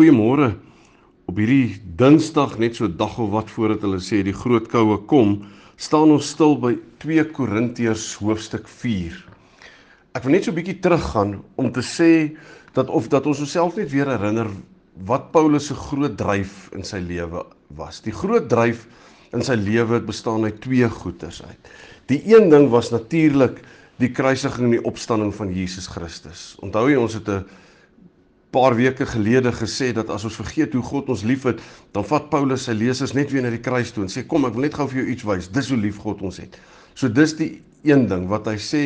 Goeiemôre. Op hierdie Dinsdag net so dag of wat voordat hulle sê die groot koue kom, staan ons stil by 2 Korintiërs hoofstuk 4. Ek wil net so 'n bietjie teruggaan om te sê dat of dat ons osself net weer herinner wat Paulus se groot dryf in sy lewe was. Die groot dryf in sy lewe het bestaan uit twee goeters uit. Die een ding was natuurlik die kruisiging en die opstanding van Jesus Christus. Onthou jy ons het 'n paar weke gelede gesê dat as ons vergeet hoe God ons liefhet, dan vat Paulus sy lesers net weer na die kruis toe en sê kom ek wil net gou vir jou iets wys. Dis hoe lief God ons het. So dis die een ding wat hy sê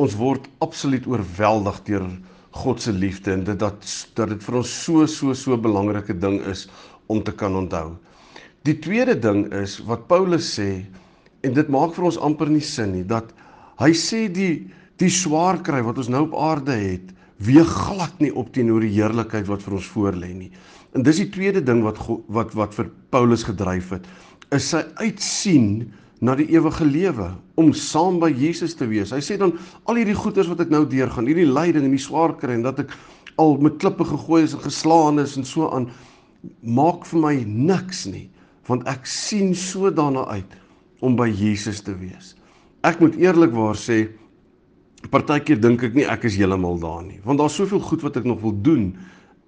ons word absoluut oorweldig deur God se liefde en dit dat dat dit vir ons so so so belangrike ding is om te kan onthou. Die tweede ding is wat Paulus sê en dit maak vir ons amper nie sin nie dat hy sê die die swaar kry wat ons nou op aarde het weeg glad nie op teenoor die heerlikheid wat vir ons voorlê nie. En dis die tweede ding wat wat wat vir Paulus gedryf het, is sy uitsien na die ewige lewe om saam by Jesus te wees. Hy sê dan al hierdie goeders wat ek nou deurgaan, hierdie lyding en die swaar kry en dat ek al met klippe gegooi is en geslaan is en so aan maak vir my niks nie, want ek sien so daarna uit om by Jesus te wees. Ek moet eerlikwaar sê Partykeer dink ek nie ek is heeltemal daar nie, want daar's soveel goed wat ek nog wil doen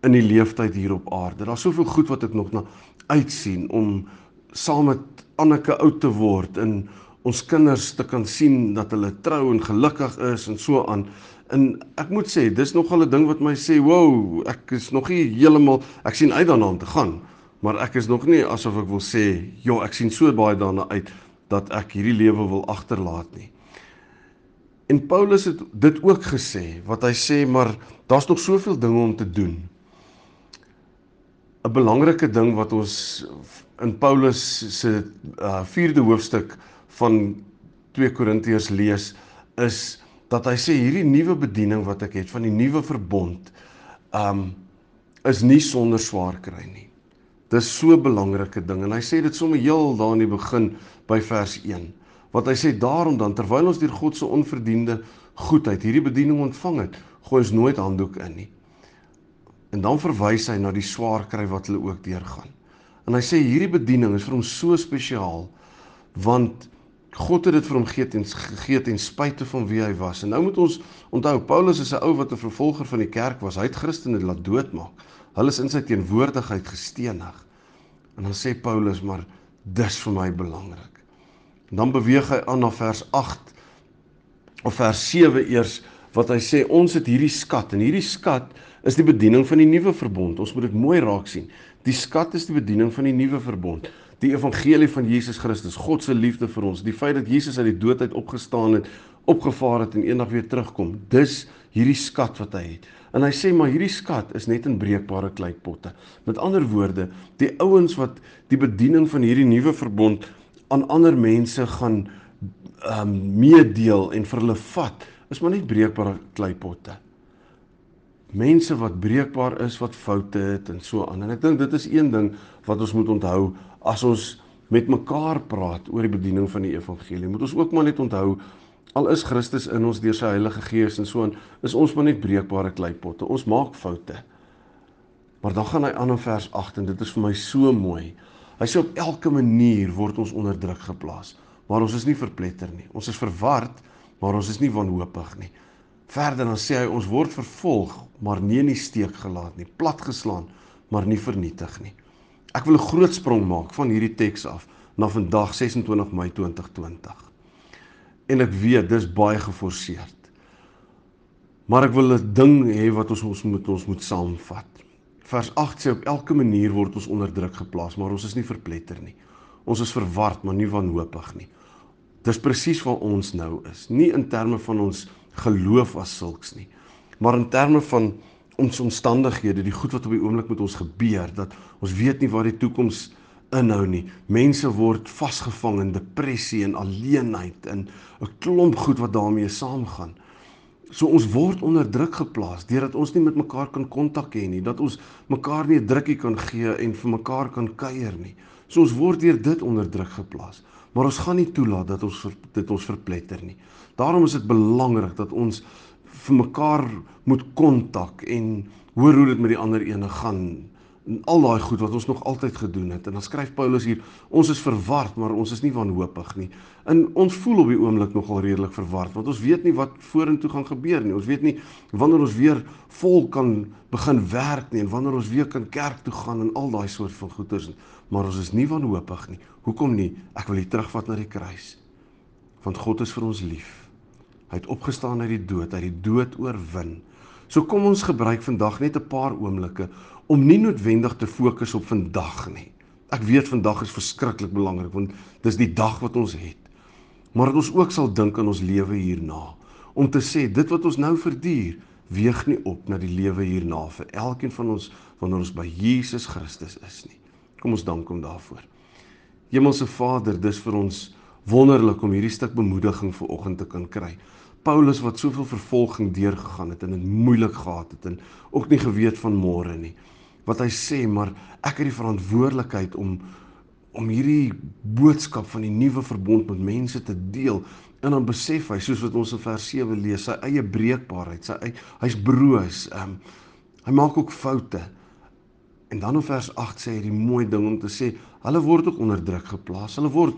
in die leeftyd hier op aarde. Daar's soveel goed wat ek nog na uitsien om saam met Anneke oud te word en ons kinders te kan sien dat hulle trou en gelukkig is en so aan. En ek moet sê, dis nogal 'n ding wat my sê, "Wow, ek is nog nie heeltemal ek sien uit daarna om te gaan." Maar ek is nog nie asof ek wil sê, "Ja, ek sien so baie daarna uit dat ek hierdie lewe wil agterlaat nie." En Paulus het dit ook gesê wat hy sê maar daar's nog soveel dinge om te doen. 'n Belangrike ding wat ons in Paulus se uh, 4de hoofstuk van 2 Korintiërs lees is dat hy sê hierdie nuwe bediening wat ek het van die nuwe verbond um is nie sonder swaar kry nie. Dis so 'n belangrike ding en hy sê dit sommer heel daar in die begin by vers 1 wat hy sê daarom dan terwyl ons deur God se onverdiende goedheid hierdie bediening ontvang het, gooi ons nooit handdoek in nie. En dan verwys hy na die swaar kry wat hulle ook deurgaan. En hy sê hierdie bediening is vir hom so spesiaal want God het dit vir hom gegee ten gegee ten spyte van wie hy was. En nou moet ons onthou Paulus is 'n ou wat 'n vervolger van die kerk was. Hy het Christene laat doodmaak. Hulle is in sy teenwoordigheid gestenig. En dan sê Paulus maar dis vir my belangrik. Dan beweeg hy aan na vers 8 of vers 7 eers wat hy sê ons het hierdie skat en hierdie skat is die bediening van die nuwe verbond. Ons moet dit mooi raak sien. Die skat is die bediening van die nuwe verbond. Die evangelie van Jesus Christus, God se liefde vir ons, die feit dat Jesus uit die dood uit opgestaan het, opgevaar het en eendag weer terugkom. Dis hierdie skat wat hy het. En hy sê maar hierdie skat is net in breekbare kleipotte. Met ander woorde, die ouens wat die bediening van hierdie nuwe verbond aan ander mense gaan ehm um, meedeel en vir hulle vat, is maar net breekbare kleipotte. Mense wat breekbaar is, wat foute het en so aan. En ek dink dit is een ding wat ons moet onthou as ons met mekaar praat oor die bediening van die evangelie. Moet ons ook maar net onthou al is Christus in ons deur sy Heilige Gees en so aan, is ons maar net breekbare kleipotte. Ons maak foute. Maar dan gaan hy aan in vers 8 en dit is vir my so mooi. Hy sê op elke manier word ons onder druk geplaas, maar ons is nie verpletter nie. Ons is verward, maar ons is nie wanhoopig nie. Verder dan sê hy ons word vervolg, maar nie in die steek gelaat nie, platgeslaan, maar nie vernietig nie. Ek wil 'n groot sprong maak van hierdie teks af na vandag 26 Mei 2020. En ek weet dis baie geforseerd. Maar ek wil 'n ding hê wat ons ons moet ons moet saamvat. Vers 8 sê op elke manier word ons onder druk geplaas, maar ons is nie verpletter nie. Ons is verward, maar nie wanhoopig nie. Dis presies waar ons nou is. Nie in terme van ons geloof as sulks nie, maar in terme van ons omstandighede, die goed wat op die oomblik met ons gebeur, dat ons weet nie waar die toekoms inhou nie. Mense word vasgevang in depressie en alleenheid en 'n klomp goed wat daarmee saamgaan. So ons word onder druk geplaas deurdat ons nie met mekaar kan kontak hê nie, dat ons mekaar nie 'n drukkie kan gee en vir mekaar kan kuier nie. So ons word deur dit onder druk geplaas. Maar ons gaan nie toelaat dat ons dit ons verpletter nie. Daarom is dit belangrik dat ons vir mekaar moet kontak en hoor hoe dit met die ander ene gaan en al daai goed wat ons nog altyd gedoen het. En dan skryf Paulus hier, ons is verward, maar ons is nie wanhoopig nie. En ons voel op die oomblik nogal redelik verward, want ons weet nie wat vorentoe gaan gebeur nie. Ons weet nie wanneer ons weer vol kan begin werk nie en wanneer ons weer kan kerk toe gaan en al daai soort van goeders, maar ons is nie wanhoopig nie. Hoekom nie? Ek wil dit terugvat na die kruis. Want God is vir ons lief. Hy het opgestaan uit die dood, uit die dood oorwin. So kom ons gebruik vandag net 'n paar oomblikke om nie noodwendig te fokus op vandag nie. Ek weet vandag is verskriklik belangrik want dis die dag wat ons het. Maar dat ons ook sal dink aan ons lewe hierna om te sê dit wat ons nou verduur weeg nie op na die lewe hierna vir elkeen van ons wanneer ons by Jesus Christus is nie. Kom ons dank hom daarvoor. Hemelse Vader, dis vir ons wonderlik om hierdie stuk bemoediging vir oggend te kan kry. Paulus wat soveel vervolging deurgegaan het en dit moeilik gehad het en ook nie geweet van môre nie wat hy sê, maar ek het die verantwoordelikheid om om hierdie boodskap van die nuwe verbond met mense te deel. En dan besef hy, soos wat ons in vers 7 lees, sy eie breekbaarheid, sy hy's broos. Ehm um, hy maak ook foute. En dan in vers 8 sê hy die mooi ding om te sê, hulle word ook onder druk geplaas. Hulle word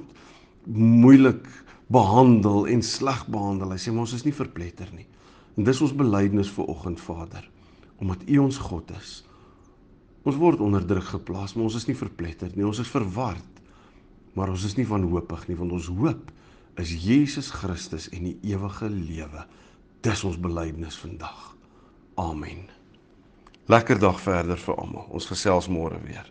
moeilik behandel en sleg behandel. Hy sê ons is nie verpletter nie. En dis ons belydenis vir oggend Vader, omdat U ons God is. Ons word onder druk geplaas, maar ons is nie verpletter nie. Ons is verward. Maar ons is nie wanhoopig nie, want ons hoop is Jesus Christus en die ewige lewe. Dis ons belydenis vandag. Amen. Lekker dag verder vir almal. Ons gesels môre weer.